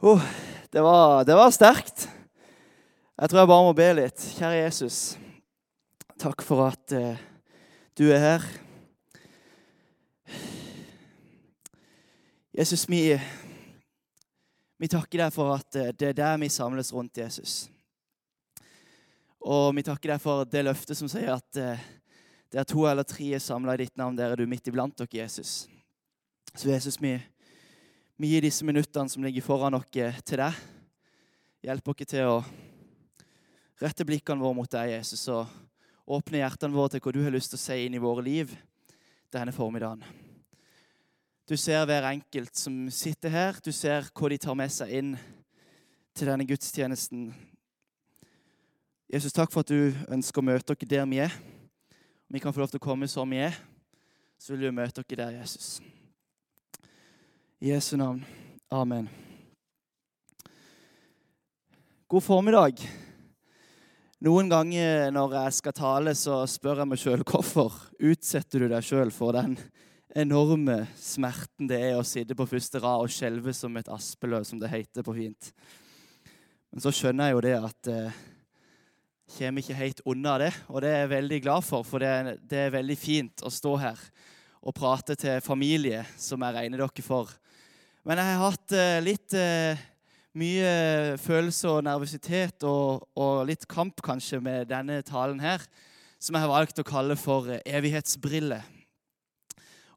Oh, det var, det var sterkt. Jeg tror jeg bare må be litt. Kjære Jesus, takk for at eh, du er her. Jesus, vi, vi takker deg for at eh, det er der vi samles rundt Jesus. Og vi takker deg for det løftet som sier at eh, det er to eller tre samla i ditt navn, der er du midt iblant dere, Jesus. Så Jesus, vi, vi gir disse minuttene som ligger foran oss, til deg. Hjelp oss til å rette blikkene våre mot deg, Jesus, og åpne hjertene våre til hva du har lyst til å si inn i våre liv denne formiddagen. Du ser hver enkelt som sitter her. Du ser hva de tar med seg inn til denne gudstjenesten. Jesus, takk for at du ønsker å møte dere der vi er. Om vi kan få lov til å komme som vi er, så vil du møte dere der, Jesus. I Jesu navn. Amen. God formiddag. Noen ganger når jeg skal tale, så spør jeg meg sjøl hvorfor utsetter du deg sjøl for den enorme smerten det er å sitte på første rad og skjelve som et aspeløv, som det heter på fint. Men så skjønner jeg jo det at eh, kommer ikke helt unna det, og det er jeg veldig glad for. For det er, det er veldig fint å stå her og prate til familie, som jeg regner dere for. Men jeg har hatt eh, litt eh, mye følelse og nervøsitet og, og, litt kamp kanskje med denne talen her, som jeg har valgt å kalle for eh, evighetsbriller.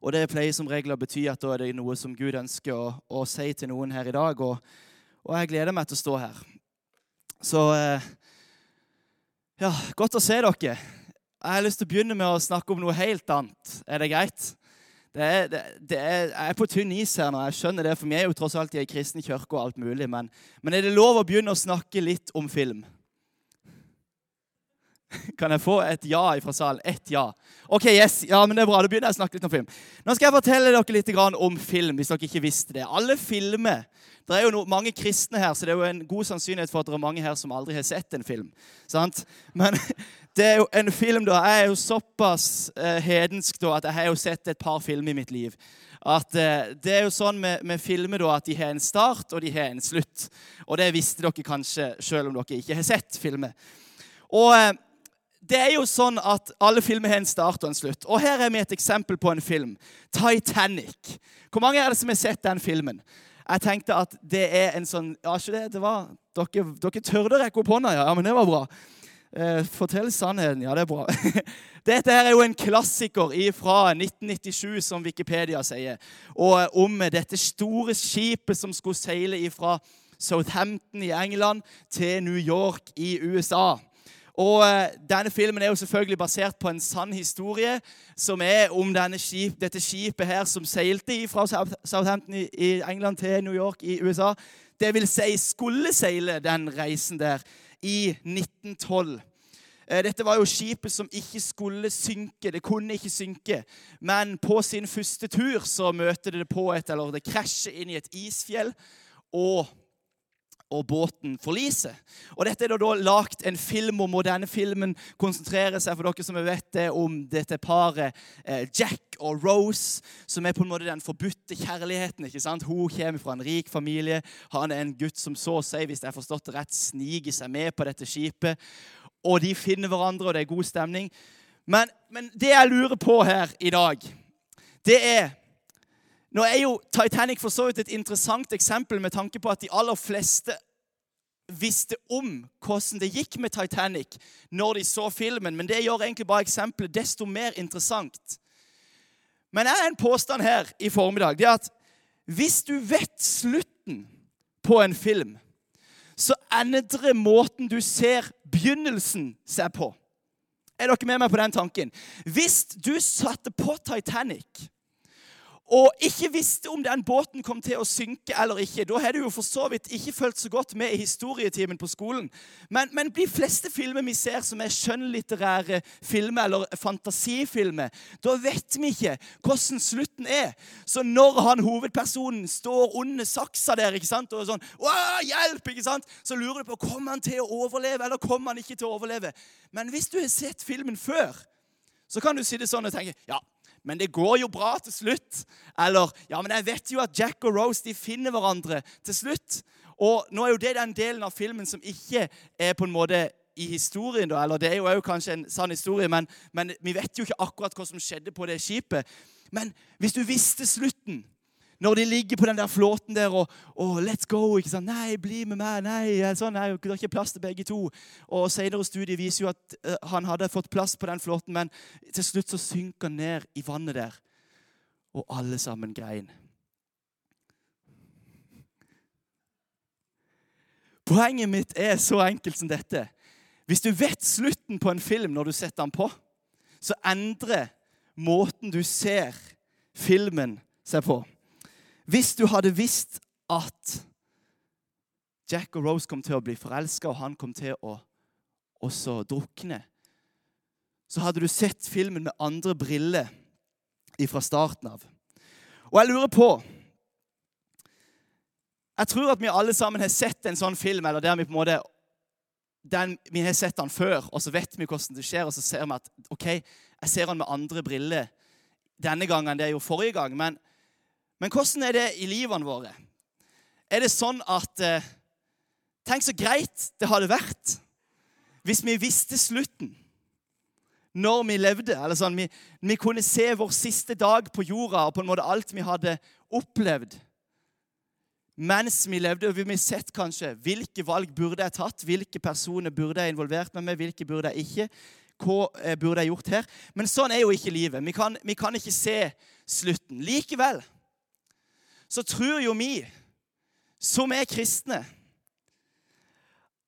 Og det pleier som regel å bety at da er det noe som Gud ønsker å, å si til noen her i dag. Og, og, jeg gleder meg til å stå her. Så ja, godt å se dere. Jeg har lyst til å begynne med å snakke om noe helt annet. Er det greit? Det er, det, er, jeg er på tynn is her nå. jeg skjønner det, for Vi er jo tross alt i ei kristen kirke og alt mulig. Men, men er det lov å begynne å snakke litt om film? Kan jeg få et ja fra salen? Ett ja. Ok, yes, ja, men det er bra. Da begynner jeg å snakke litt om film. Nå skal jeg fortelle dere litt om film, hvis dere ikke visste det. Alle filmer Det er jo no, mange kristne her, så det er jo en god sannsynlighet for at det er mange her som aldri har sett en film. Sant? Men det er jo en film da, Jeg er jo såpass eh, hedensk da, at jeg har jo sett et par filmer i mitt liv. At eh, Det er jo sånn med, med filmer da, at de har en start og de har en slutt. Og det visste dere kanskje selv om dere ikke har sett filmer. Og... Eh, det er jo sånn at Alle filmer har en start og en slutt. Og Her er vi et eksempel på en film. 'Titanic'. Hvor mange er det som har sett den filmen? Jeg tenkte at det er en sånn Ja, ikke det? det var, dere, dere tørde rekke opp hånda, ja. ja. Men det var bra. Eh, fortell sannheten. Ja, det er bra. Dette her er jo en klassiker fra 1997, som Wikipedia sier. Og om dette store skipet som skulle seile fra Southampton i England til New York i USA. Og eh, Denne filmen er jo selvfølgelig basert på en sann historie, som er om skip, dette skipet her som seilte fra Southampton i England til New York i USA. Det vil si skulle seile den reisen der i 1912. Eh, dette var jo skipet som ikke skulle synke. Det kunne ikke synke. Men på sin første tur så møter det på et, eller det krasjer inn i et isfjell. og og båten forliser. Og Dette er det da lagt en film om, og denne filmen konsentrerer seg for dere som vet det, om dette paret eh, Jack og Rose, som er på en måte den forbudte kjærligheten. ikke sant? Hun kommer fra en rik familie. Han er en gutt som så si, hvis jeg har forstått det rett, sniker seg med på dette skipet. Og de finner hverandre, og det er god stemning. Men, men det jeg lurer på her i dag, det er nå er jo Titanic for så vidt et interessant eksempel med tanke på at de aller fleste visste om hvordan det gikk med Titanic når de så filmen, men det gjør egentlig bare eksempelet desto mer interessant. Men jeg har en påstand her i formiddag. det er at Hvis du vet slutten på en film, så endrer måten du ser begynnelsen seg på. Er dere med meg på den tanken? Hvis du satte på Titanic og ikke visste om den båten kom til å synke eller ikke. Da har du jo for så vidt ikke fulgt så godt med i historietimen på skolen. Men, men de fleste filmer vi ser som er skjønnlitterære filmer eller fantasifilmer, da vet vi ikke hvordan slutten er. Så når han hovedpersonen står under saksa der ikke sant? og sånn, hjelp, ikke sant? så lurer du på kommer han til å overleve eller kommer han ikke til å overleve. Men hvis du har sett filmen før, så kan du sitte sånn og tenke ja, men det går jo bra til slutt. Eller ja, men jeg vet jo at Jack og Rose de finner hverandre til slutt. Og nå er jo det den delen av filmen som ikke er på en måte i historien. da, eller Det er jo også kanskje en sann historie, men, men vi vet jo ikke akkurat hva som skjedde på det skipet. Men hvis du visste slutten når de ligger på den der flåten der og, og 'Let's go!' ikke sant? 'Nei, bli med meg.' Nei, sånn, nei, det er ikke plass til begge to. Og Senere studier viser jo at uh, han hadde fått plass på den flåten, men til slutt så synker han ned i vannet der. Og alle sammen grein. Poenget mitt er så enkelt som dette. Hvis du vet slutten på en film når du setter den på, så endrer måten du ser filmen seg på. Hvis du hadde visst at Jack og Rose kom til å bli forelska, og han kom til å også drukne, så hadde du sett filmen med andre briller fra starten av. Og jeg lurer på Jeg tror at vi alle sammen har sett en sånn film eller der vi på en måte den, vi har sett den før, og så vet vi hvordan det skjer, og så ser vi at ok, jeg ser den med andre briller denne gangen det jeg gjorde forrige gang. Men, men hvordan er det i livene våre? Er det sånn at eh, Tenk så greit det hadde vært hvis vi visste slutten når vi levde. eller sånn, vi, vi kunne se vår siste dag på jorda og på en måte alt vi hadde opplevd mens vi levde, og vi sett kanskje hvilke valg burde jeg tatt, hvilke personer burde jeg involvert meg med, hvilke burde jeg ikke. Hva eh, burde jeg gjort her? Men sånn er jo ikke livet. Vi kan, vi kan ikke se slutten. Likevel så tror jo vi, som er kristne,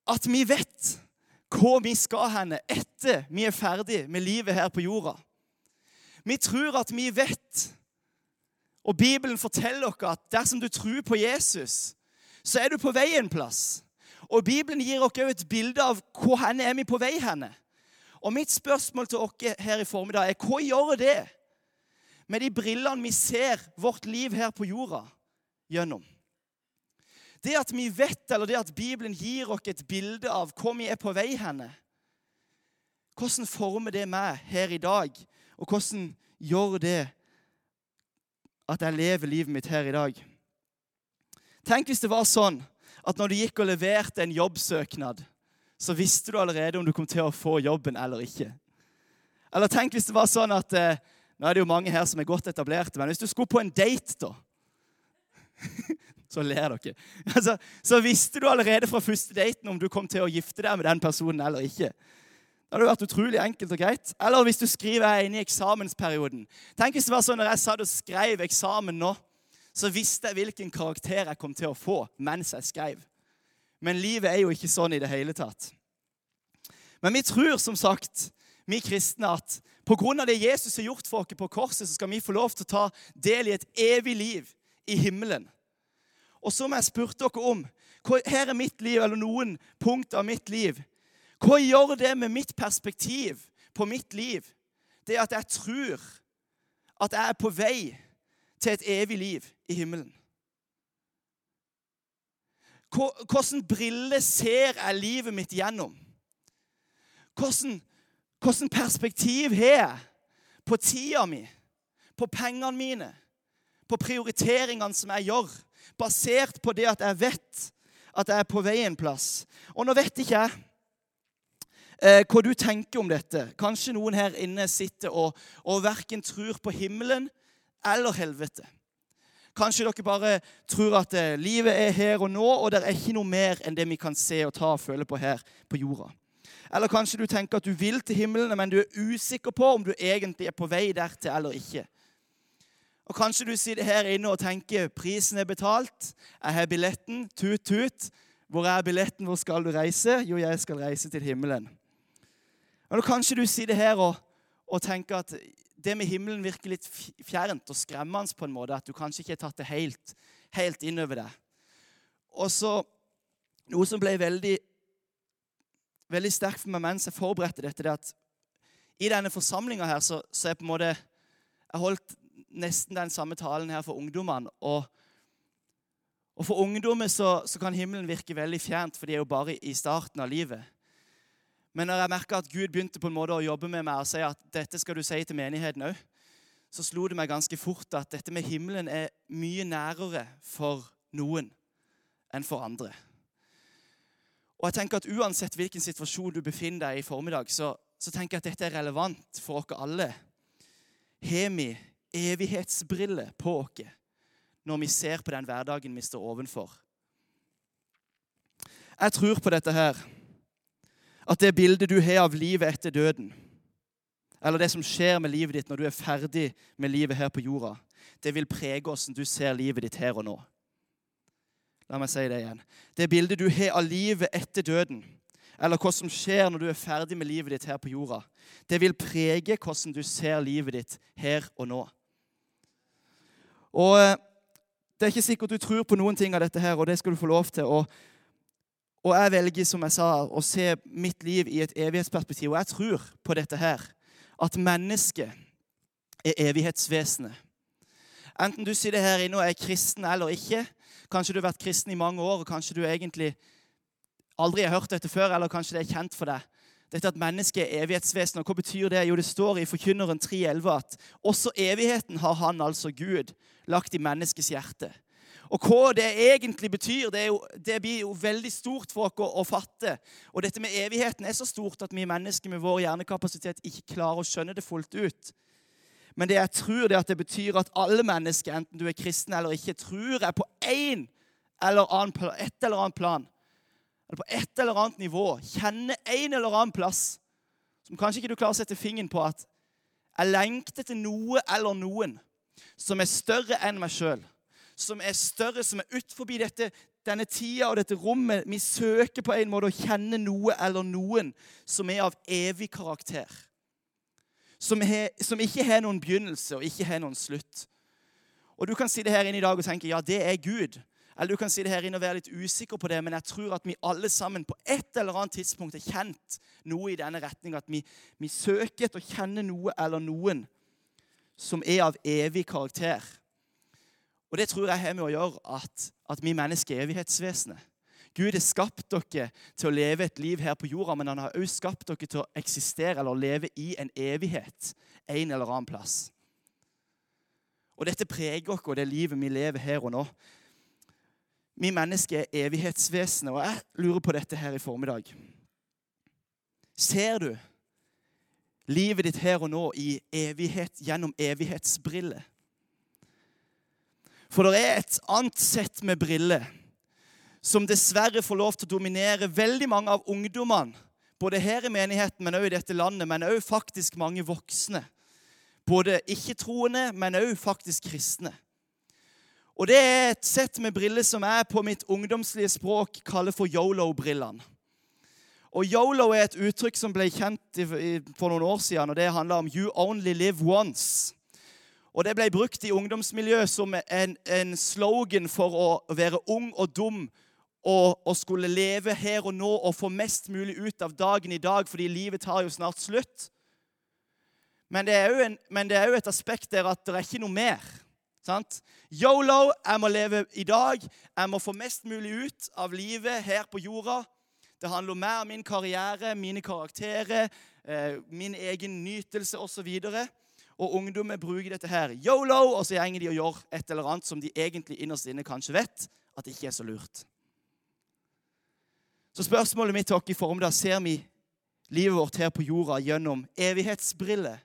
at vi vet hvor vi skal henne etter vi er ferdig med livet her på jorda. Vi tror at vi vet og Bibelen forteller dere at dersom du tror på Jesus, så er du på vei en plass. Og Bibelen gir også et bilde av hvor hen er vi på vei henne. Og mitt spørsmål til dere her i formiddag er hva gjør det med de brillene vi ser vårt liv her på jorda gjennom? Det at vi vet, eller det at Bibelen gir oss et bilde av hvor vi er på vei henne, hvordan former det meg her i dag? Og hvordan gjør det at jeg lever livet mitt her i dag. Tenk hvis det var sånn at når du gikk og leverte en jobbsøknad, så visste du allerede om du kom til å få jobben eller ikke. Eller tenk hvis det var sånn at eh, Nå er det jo mange her som er godt etablerte, men hvis du skulle på en date, da Så ler dere. Altså, så visste du allerede fra første daten om du kom til å gifte deg med den personen eller ikke. Det hadde vært utrolig enkelt og greit. Eller hvis du skriver her inne i eksamensperioden. Tenk hvis det var sånn når jeg satt og skrev eksamen nå, så visste jeg hvilken karakter jeg kom til å få mens jeg skrev. Men livet er jo ikke sånn i det hele tatt. Men vi tror som sagt, vi kristne, at pga. det Jesus har gjort for oss på korset, så skal vi få lov til å ta del i et evig liv i himmelen. Og som jeg spurte dere om Her er mitt liv, eller noen punkter av mitt liv hva gjør det med mitt perspektiv på mitt liv? Det at jeg tror at jeg er på vei til et evig liv i himmelen. Hvordan briller ser jeg livet mitt gjennom? Hvilket perspektiv har jeg på tida mi, på pengene mine, på prioriteringene som jeg gjør, basert på det at jeg vet at jeg er på vei en plass? Og nå vet ikke jeg eh, hva du tenker om dette. Kanskje noen her inne sitter og, og verken tror på himmelen eller helvete. Kanskje dere bare tror at eh, livet er her og nå, og det er ikke noe mer enn det vi kan se og ta og føle på her på jorda. Eller kanskje du tenker at du vil til himmelen, men du er usikker på om du egentlig er på vei dertil eller ikke. Og Kanskje du sitter her inne og tenker prisen er betalt, jeg har billetten, tut-tut. Hvor er billetten, hvor skal du reise? Jo, jeg skal reise til himmelen. Og kanskje du sitter her og, og, tenker at det med himmelen virker litt fjernt og skremmende på en måte. At du kanskje ikke har tatt det helt, helt innover deg. Og så Noe som ble veldig, veldig sterkt for meg mens jeg forberedte dette, det at i denne forsamlinga her så, så er på en måte Jeg holdt nesten den samme talen her for ungdommene. Og, og for ungdommer så, så, kan himmelen virke veldig fjernt, for de er jo bare i starten av livet. Men når jeg merka at Gud begynte på en måte å jobbe med meg og si at dette skal du si til menigheten òg, så slo det meg ganske fort at dette med himmelen er mye nærere for noen enn for andre. Og jeg tenker at Uansett hvilken situasjon du befinner deg i formiddag, så, så tenker jeg at dette er relevant for oss alle. Har vi evighetsbriller på oss når vi ser på den hverdagen vi står ovenfor? Jeg tror på dette her. At det bildet du har av livet etter døden, eller det som skjer med livet ditt når du er ferdig med livet her på jorda, det vil prege hvordan du ser livet ditt her og nå. La meg si det igjen. Det bildet du har av livet etter døden, eller hva som skjer når du er ferdig med livet ditt her på jorda, det vil prege hvordan du ser livet ditt her og nå. Og eh, Det er ikke sikkert du tror på noen ting av dette, her, og det skal du få lov til. Og, og jeg velger som jeg sa, å se mitt liv i et evighetsperspektiv. Og jeg tror på dette her, at mennesket er evighetsvesenet. Enten du sitter her inne og er kristen eller ikke, Kanskje du har vært kristen i mange år, og kanskje du egentlig aldri har hørt dette før, eller kanskje det er kjent for deg. Dette at mennesket er evighetsvesen. Og hva betyr det? Jo, det står i Forkynneren 3,11 at også evigheten har han, altså Gud, lagt i menneskets hjerte. Og hva det egentlig betyr, det, jo, det blir jo veldig stort for oss å, fatte. Og dette med evigheten er så stort at vi mennesker med vår hjernekapasitet ikke klarer å skjønne det fullt ut. Men det jeg tror det at det betyr at alle mennesker, enten du er kristen eller ikke, tror jeg på en eller annen, et eller annet plan, eller på et eller annet nivå, kjenner en eller annen plass som kanskje ikke du klarer å sette fingeren på at jeg lengter til noe eller noen som er større enn meg sjøl. Som er større, som er utenfor denne tida og dette rommet. Vi søker på en måte å kjenne noe eller noen som er av evig karakter som, he, som ikke har noen begynnelse og ikke har noen slutt. Og Du kan sitte her inne i dag og tenke ja, det er Gud. Eller du kan sitte her inne og være litt usikker på det, men jeg tror at vi alle sammen på et eller annet tidspunkt har kjent noe i denne retning. At vi, vi søker etter å kjenne noe eller noen som er av evig karakter. Og det tror jeg har med å gjøre at, at vi mennesker er evighetsvesenet. Gud har skapt dere til å leve et liv her på jorda, men han har også skapt dere til å eksistere eller leve i en evighet en eller annen plass. Og Dette preger oss og det livet vi lever her og nå. Vi mennesker er evighetsvesenet, og jeg lurer på dette her i formiddag. Ser du livet ditt her og nå i evighet, gjennom evighetsbriller? For det er et annet sett med briller som dessverre får lov til å dominere veldig mange av ungdommene. Både her i menigheten, men også i dette landet, men også faktisk mange voksne. Både ikke-troende, men også faktisk kristne. Og Det er et sett med briller som jeg på mitt ungdomslige språk kaller for yolo-brillene. Og Yolo er et uttrykk som ble kjent for noen år siden, og det handler om 'you only live once'. Og Det ble brukt i ungdomsmiljøet som en, en slogan for å være ung og dum å, å, skulle leve her og nå og få mest mulig ut av dagen i dag, fordi livet tar jo snart slutt. Men det er jo, en, det er jo et aspekt der at det er ikke noe mer. Sant? Yolo, jeg må leve i dag. Jeg må få mest mulig ut av livet her på jorda. Det handler om mer om min karriere, mine karakterer, eh, min egen nytelse osv. Og, og ungdommer bruker dette her. Yolo, og så gjenger de og gjør et eller annet som de egentlig innerst inne kanskje vet at det ikke er så lurt. Så spørsmålet mitt til dere i formiddag ser vi livet vårt her på jorda gjennom evighetsbriller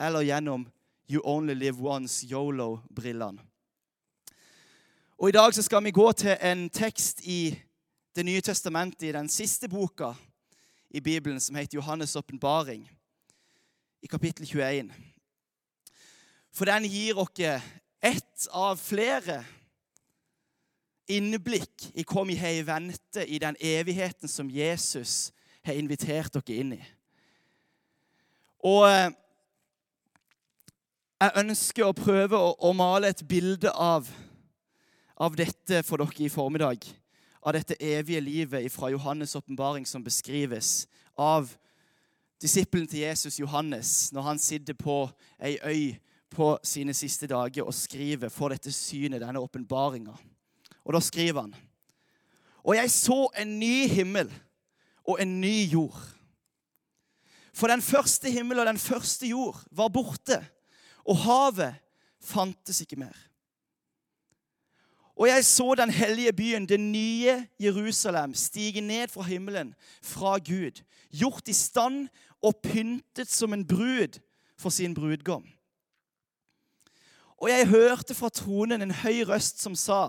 eller gjennom You Only Live Once, Yolo-brillene. Og I dag så skal vi gå til en tekst i Det nye testamentet, i den siste boka i Bibelen, som heter Johannes' åpenbaring, i kapittel 21. For den gir oss ett av flere innblikk i hva vi har i vente i den evigheten som Jesus har invitert dere inn i. Og eh, jeg ønsker å prøve å, male et bilde av, av, dette for dere i formiddag. Av dette evige livet fra Johannes' åpenbaring som beskrives av disippelen til Jesus, Johannes, når han sitter på ei øy på sine siste dager og skriver for dette synet, denne åpenbaringa. Og da skriver han Og jeg så en ny himmel og en ny jord. For den første himmel og den første jord var borte, og havet fantes ikke mer. Og jeg så den hellige byen, det nye Jerusalem, stige ned fra himmelen, fra Gud, gjort i stand og pyntet som en brud for sin brudgom. Og jeg hørte fra tronen en høy røst som sa,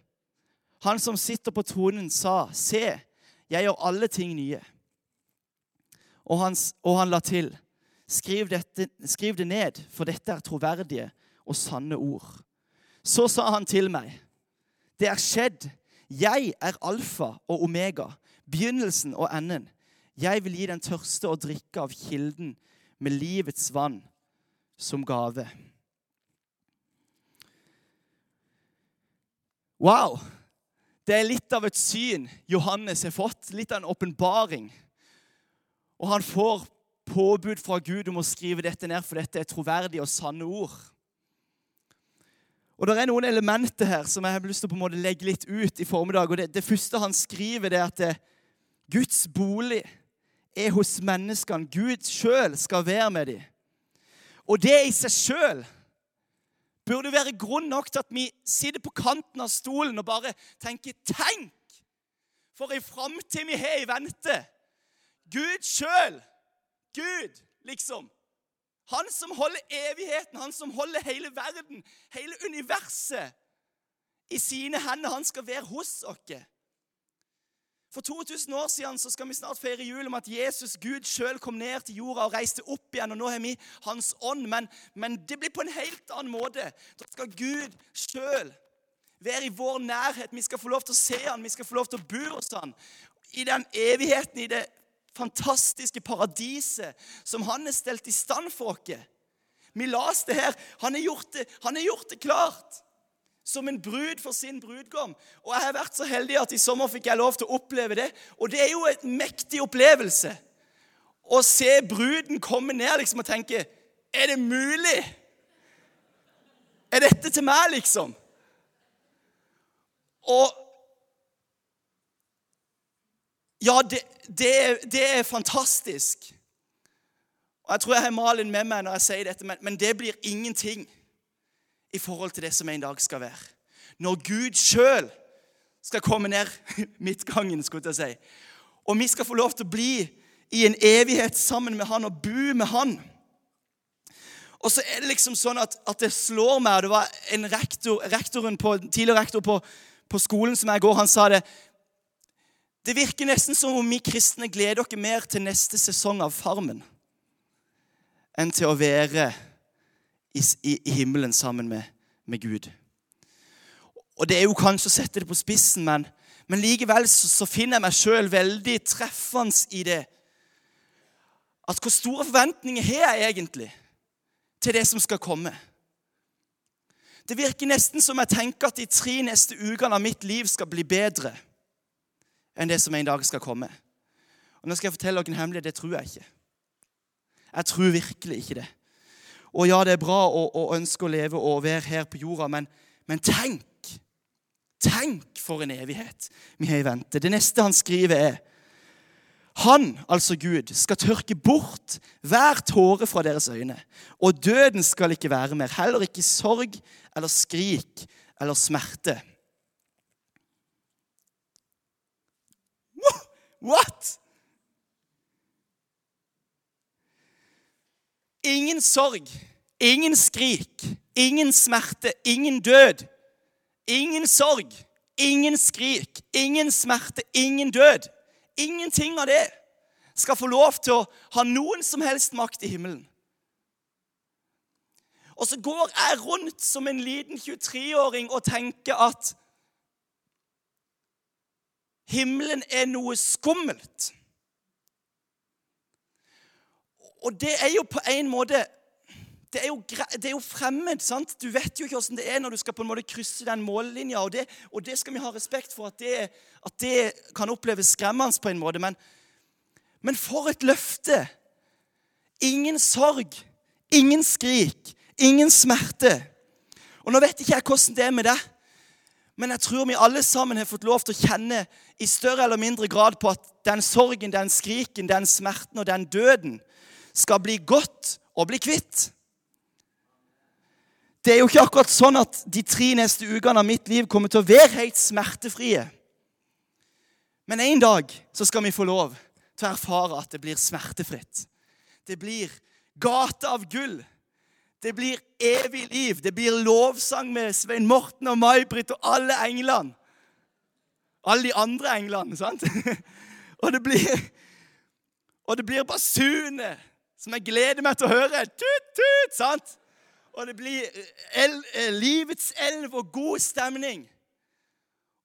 Han som sitter på tronen, sa, 'Se, jeg gjør alle ting nye.' Og han, og han la til, skriv, dette, 'Skriv det ned, for dette er troverdige og sanne ord.' Så sa han til meg, 'Det er skjedd. Jeg er alfa og omega, begynnelsen og enden.' 'Jeg vil gi den tørste å drikke av kilden med livets vann som gave.' Wow! Det er litt av et syn Johannes har fått, litt av en åpenbaring. Og han får påbud fra Gud om å skrive dette ned, for dette er troverdige og sanne ord. Og Det er noen elementer her som jeg har lyst til å på en måte legge litt ut i formiddag. og Det, det første han skriver, det er at det, Guds bolig er hos menneskene. Gud sjøl skal være med dem. Og det i seg sjøl burde være grunn nok til at vi sitter på kanten av stolen og bare tenker Tenk for ei framtid vi har i vente! Gud sjøl! Gud, liksom. Han som holder evigheten, han som holder hele verden, hele universet i sine hender. Han skal være hos oss. For 2000 år siden så skal vi snart feire jul om at Jesus, Gud sjøl, kom ned til jorda og reiste opp igjen. og Nå har vi Hans ånd, men, men det blir på en helt annen måte. Da skal Gud sjøl være i vår nærhet. Vi skal få lov til å se han, vi skal få lov til å bo hos han. I den evigheten, i det fantastiske paradiset som han har stelt i stand for oss. Vi las det her. Han har gjort det, han har gjort det klart. Som en brud for sin brudgom. Og Jeg har vært så heldig at i sommer fikk jeg lov til å oppleve det. Og det er jo et mektig opplevelse å se bruden komme ned liksom, og tenke Er det mulig? Er dette til meg, liksom? Og Ja, det, det, det, er fantastisk. Og Jeg tror jeg har Malin med meg når jeg sier dette, men, men det blir ingenting i forhold til det som en dag skal være. Når Gud sjøl skal komme ned midtgangen, skulle jeg si, og vi skal få lov til å bli i en evighet sammen med Han og bo med Han. Og så er det liksom sånn at, at det slår meg Det var en rektor, rektoren på, tidligere rektor på, på skolen som jeg går, han sa det det virker nesten som om vi kristne gleder oss mer til neste sesong av Farmen enn til å være i, i, himmelen sammen med, med, Gud. Og Det er jo kanskje å sette det på spissen, men, men likevel så, så, finner jeg meg sjøl veldig treffende i det. At hvor store forventninger har jeg egentlig til det som skal komme? Det virker nesten som jeg tenker at de tre neste ukene av mitt liv skal bli bedre enn det som en dag skal komme. Og nå skal jeg fortelle dere en hemmelighet. Det tror jeg ikke. Jeg tror virkelig ikke det. Og ja, det er bra å, å ønske å leve og være her på jorda, men, men tenk Tenk for en evighet vi har i vente. Det neste han skriver, er Han, altså Gud, skal tørke bort hver tåre fra deres øyne. Og døden skal ikke være mer. Heller ikke sorg eller skrik eller smerte. Ingen sorg, ingen skrik, ingen smerte, ingen død. Ingen sorg, ingen skrik, ingen smerte, ingen død. Ingenting av det skal få lov til å ha noen som helst makt i himmelen. Og så går jeg rundt som en liten 23-åring og tenker at himmelen er noe skummelt. Og det er jo på en måte det er, jo, det er jo fremmed. sant? Du vet jo ikke hvordan det er når du skal på en måte krysse den mållinja. Og det, og det skal vi ha respekt for, at det, at det kan oppleves skremmende på en måte. Men, men for et løfte! Ingen sorg, ingen skrik, ingen smerte. Og Nå vet ikke jeg hvordan det er med deg, men jeg tror vi alle sammen har fått lov til å kjenne i større eller mindre grad på at den sorgen, den skriken, den smerten og den døden skal bli godt og bli kvitt. Det er jo ikke akkurat sånn at de tre neste ukene av mitt liv kommer til å være helt smertefrie. Men en dag så skal vi få lov til å erfare at det blir smertefritt. Det blir gate av gull. Det blir evig liv. Det blir lovsang med Svein Morten og May-Britt og alle englene. Alle de andre englene, sant? og det blir Og det blir basuner som jeg gleder meg til å høre. Tut, tut, sant? og det blir el, eh, livets elv og god stemning.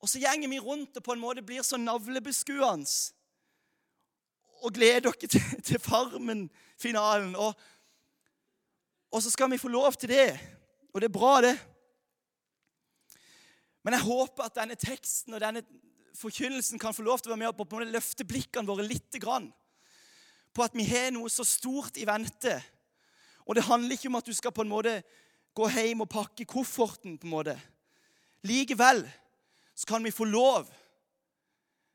Og så gjenger vi rundt og på en måte blir så navlebeskuende. Og gleder dere til, til Farmen-finalen. Og, og så skal vi få lov til det. Og det er bra, det. Men jeg håper at denne teksten og denne forkynnelsen kan få lov til å være med på å løfte blikkene våre litt. Grann. På at vi har noe så stort i vente og det handler ikke om at du skal på en måte gå hjem og pakke kofferten. på en måte. Likevel så kan vi få lov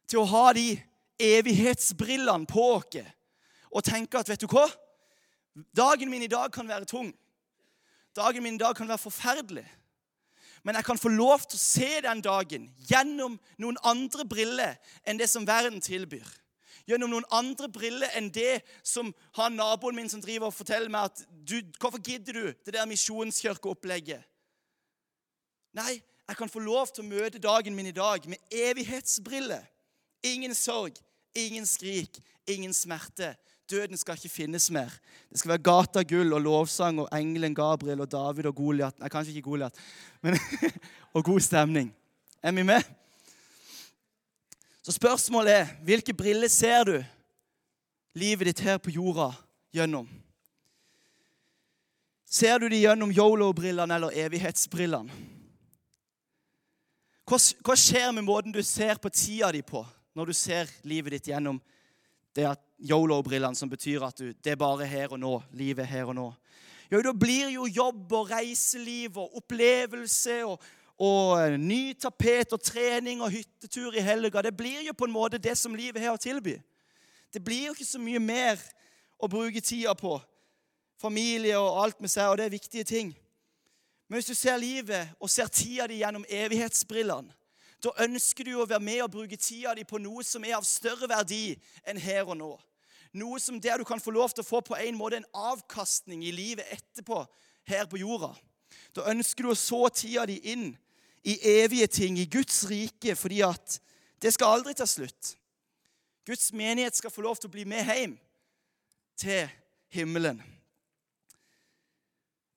til å ha de evighetsbrillene på oss og tenke at vet du hva? Dagen min i dag kan være tung. Dagen min i dag kan være forferdelig. Men jeg kan få lov til å se den dagen gjennom noen andre briller enn det som verden tilbyr gjennom noen andre briller enn det som han naboen min som driver og forteller meg at du, Hvorfor gidder du det der misjonskirkeopplegget? Nei, jeg kan få lov til å møte dagen min i dag med evighetsbriller. Ingen sorg, ingen skrik, ingen smerte. Døden skal ikke finnes mer. Det skal være gata gull og lovsang og engelen Gabriel og David og Goliat. Nei, kanskje ikke Goliat, men og god stemning. Er vi med? Så spørsmålet er hvilke briller ser du livet ditt her på jorda gjennom? Ser du de gjennom yolo-brillene eller evighetsbrillene? Hva, skjer med måten du ser på tida di på når du ser livet ditt gjennom det yolo-brillene, som betyr at du, det er bare her og nå. Livet er her og nå. Jo, da blir jo jobb og reiseliv og opplevelse og og ny tapet og trening og hyttetur i helga. Det blir jo på en måte det som livet har å tilby. Det blir jo ikke så mye mer å bruke tida på. Familie og alt med seg, og det er viktige ting. Men hvis du ser livet og ser tida di gjennom evighetsbrillene, da ønsker du å være med og bruke tida di på noe som er av større verdi enn her og nå. Noe som der du kan få lov til å få på en måte en avkastning i livet etterpå her på jorda. Da ønsker du å så tida di inn i evige ting, i Guds rike, fordi at det skal aldri ta slutt. Guds menighet skal få lov til å bli med hjem til himmelen.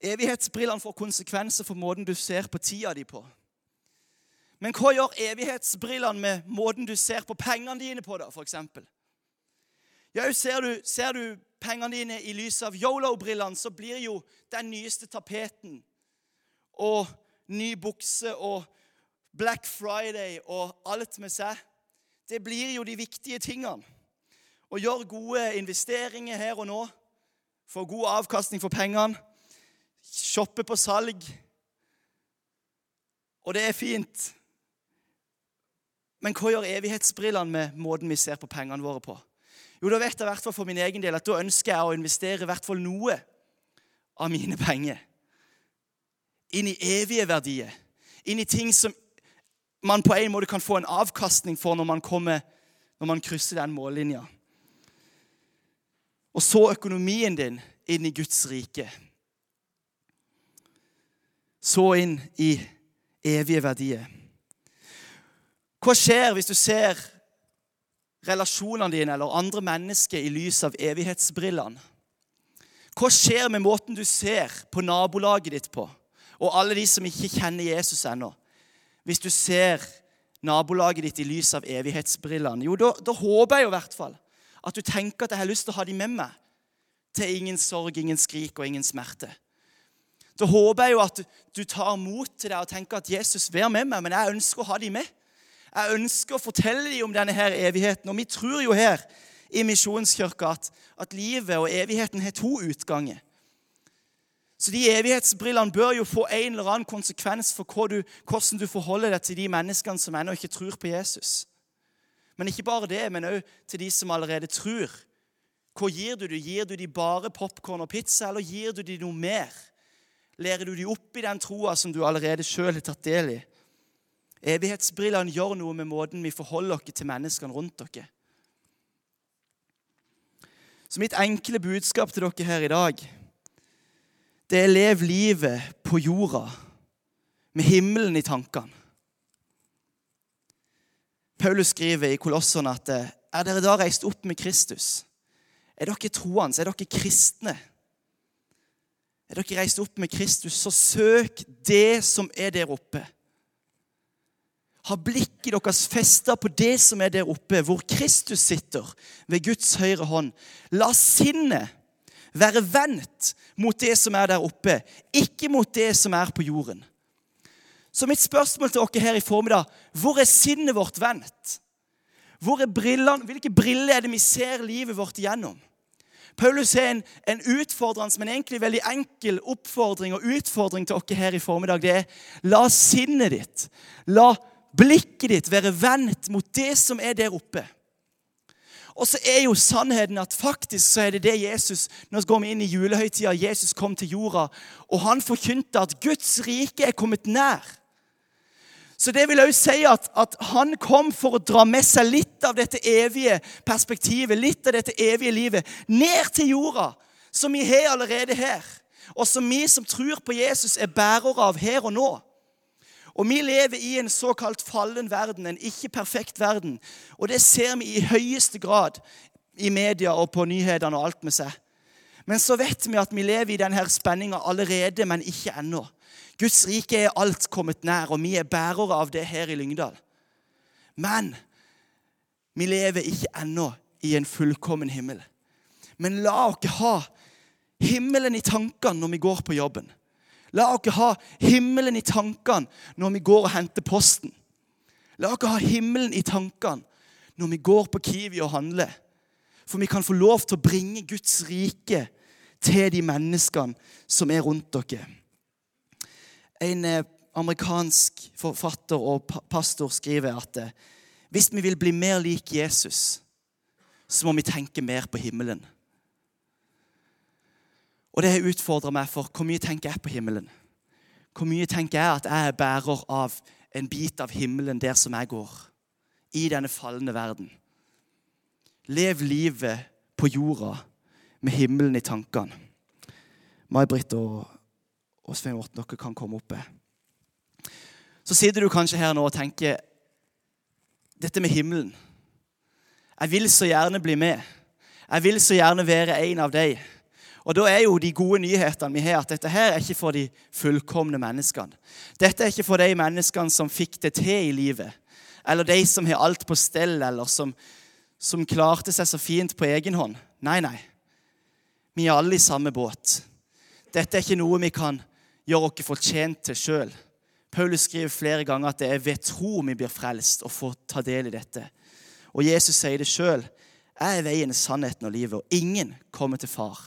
Evighetsbrillene får konsekvenser for måten du ser på tida di på. Men hva gjør evighetsbrillene med måten du ser på pengene dine på, da, f.eks.? Ja, ser du, ser du pengene dine i lys av yolo-brillene, så blir jo den nyeste tapeten og ny bukse og Black Friday og alt med seg. Det blir jo de viktige tingene. Å gjøre gode investeringer her og nå, få god avkastning for pengene, shoppe på salg. Og det er fint. Men hva gjør evighetsbrillene med måten vi ser på pengene våre på? Jo, da vet jeg i hvert fall for min egen del at da ønsker jeg å investere i hvert fall noe av mine penger inn i evige verdier. Inn i ting som man på en måte kan få en avkastning for når man, kommer, når man krysser den mållinja. Og så økonomien din inn i Guds rike. Så inn i evige verdier. Hva skjer hvis du ser relasjonene dine eller andre mennesker i lys av evighetsbrillene? Hva skjer med måten du ser på nabolaget ditt på? Og alle de som ikke kjenner Jesus ennå. Hvis du ser nabolaget ditt i lys av evighetsbrillene, jo, da, da håper jeg jo i hvert fall at du tenker at jeg har lyst til å ha dem med meg til ingen sorg, ingen skrik og ingen smerte. Da håper jeg jo at du tar mot til deg og tenker at Jesus, vær med meg, men jeg ønsker å ha dem med. Jeg ønsker å fortelle dem om denne her evigheten. Og vi tror jo her i Misjonskirka at, at livet og evigheten har to utganger. Så de evighetsbrillene bør jo få en eller annen konsekvens for hvordan du forholder deg til de menneskene som ennå ikke tror på Jesus. Men ikke bare det, men òg til de som allerede tror. Hva gir du dem? Gir du dem bare popkorn og pizza, eller gir du dem noe mer? Lærer du dem opp i den troa som du allerede sjøl har tatt del i? Evighetsbrillene gjør noe med måten vi forholder oss til menneskene rundt dere. Så mitt enkle budskap til dere her i dag, det er lev livet på jorda med himmelen i tankene. Paulus skriver i Kolosserne at er dere da reist opp med Kristus? Er dere troende? Er dere kristne? Er dere reist opp med Kristus, så søk det som er der oppe. Ha blikket deres festa på det som er der oppe, hvor Kristus sitter ved Guds høyre hånd. La sinnet være vendt mot det som er der oppe, ikke mot det som er på jorden. Så mitt spørsmål til dere her i formiddag hvor er sinnet vårt vendt? Hvor er brillene, Hvilke briller er det vi ser livet vårt gjennom? Paulus har en, en utfordrende, men egentlig veldig enkel oppfordring og utfordring til dere her i formiddag. Det er la sinnet ditt, la blikket ditt være vendt mot det som er der oppe. Og så er jo sannheten at faktisk så er det det Jesus Nå går vi inn i julehøytida. Jesus kom til jorda, og han forkynte at Guds rike er kommet nær. Så det vil også si at, at, han kom for å dra med seg litt av dette evige perspektivet, litt av dette evige livet, ned til jorda, som vi har allerede her. Og som vi som tror på Jesus, er bærere av her og nå. Og vi lever i en såkalt fallen verden, en ikke-perfekt verden. Og det ser vi i høyeste grad i media og på nyhetene og alt med seg. Men så vet vi at vi lever i denne spenninga allerede, men ikke ennå. Guds rike er alt kommet nær, og vi er bærere av det her i Lyngdal. Men vi lever ikke ennå i en fullkommen himmel. Men la oss ha himmelen i tankene når vi går på jobben. La oss ha himmelen i tankene når vi går og henter posten. La oss ha himmelen i tankene når vi går på Kiwi og handler. For vi kan få lov til å bringe Guds rike til de menneskene som er rundt dere. En eh, amerikansk forfatter og pastor skriver at eh, hvis vi vil bli mer lik Jesus, så må vi tenke mer på himmelen. Og det har utfordra meg for hvor mye tenker jeg på himmelen. Hvor mye tenker jeg at jeg er bærer av en bit av himmelen der som jeg går, i denne falne verden. Lev livet på jorda med himmelen i tankene. May-Britt og, og Svein Morten, dere kan komme opp. Så sitter du kanskje her nå og tenker dette med himmelen. Jeg vil så gjerne bli med. Jeg vil så gjerne være en av deg. Og Da er jo de gode nyhetene vi har, at dette her er ikke for de fullkomne menneskene. Dette er ikke for de menneskene som fikk det til i livet, eller de som har alt på stell, eller som, som klarte seg så fint på egen hånd. Nei, nei. Vi er alle i samme båt. Dette er ikke noe vi kan gjøre oss fortjent til sjøl. Paulus skriver flere ganger at det er ved tro vi blir frelst og får ta del i dette. Og Jesus sier det sjøl. Jeg er veien, sannheten og livet, og ingen kommer til far.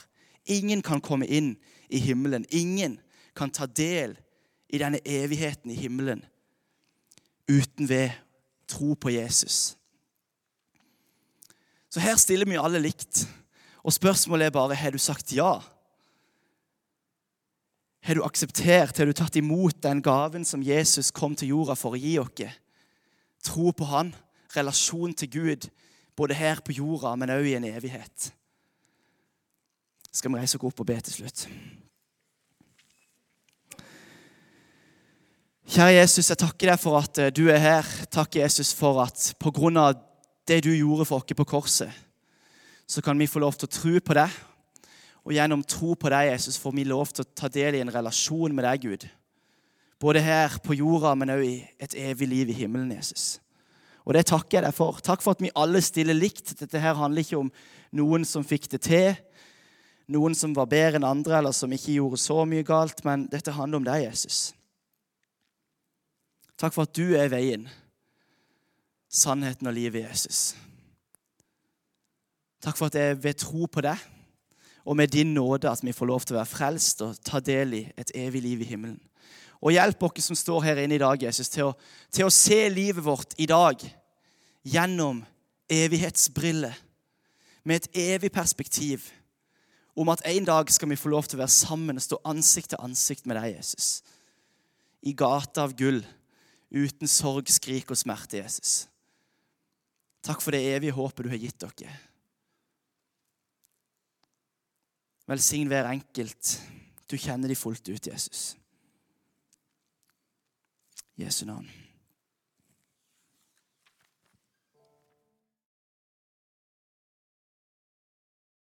Ingen kan komme inn i himmelen. Ingen kan ta del i denne evigheten i himmelen uten ved tro på Jesus. Så her stiller vi alle likt. Og spørsmålet er bare har du sagt ja. Har du akseptert, har du tatt imot den gaven som Jesus kom til jorda for å gi oss? Tro på Han, relasjon til Gud, både her på jorda, men òg i en evighet. Skal vi reise oss opp og be til slutt? Kjære Jesus, jeg takker deg for at eh, du er her. Takk, Jesus, for at på grunn av det du gjorde for oss på korset, så kan vi få lov til å tro på deg og gjennom tro på deg, Jesus, får vi lov til å ta del i en relasjon med deg, Gud. Både her på jorda, men òg i et evig liv i himmelen, Jesus. Og det takker jeg deg for. Takk for at vi alle stiller likt. Dette her handler ikke om noen som fikk det til, noen som var bedre enn andre, eller som ikke gjorde så mye galt, men dette handler om deg, Jesus. Takk for at du er veien, sannheten og livet, Jesus. Takk for at er ved tro på deg og med din nåde at vi får lov til å være frelst og ta del i et evig liv i himmelen. Og hjelp oss som står her inne i dag, Jesus, til å, til å se livet vårt i dag gjennom evighetsbriller, med et evig perspektiv om at en dag skal vi få lov til å være sammen og stå ansikt til ansikt med deg, Jesus. I gata av gull, uten sorg, skrik og smerte, Jesus. Takk for det evige håpet du har gitt dere. Velsign hver enkelt. Du kjenner de fullt ut, Jesus. Jesu navn.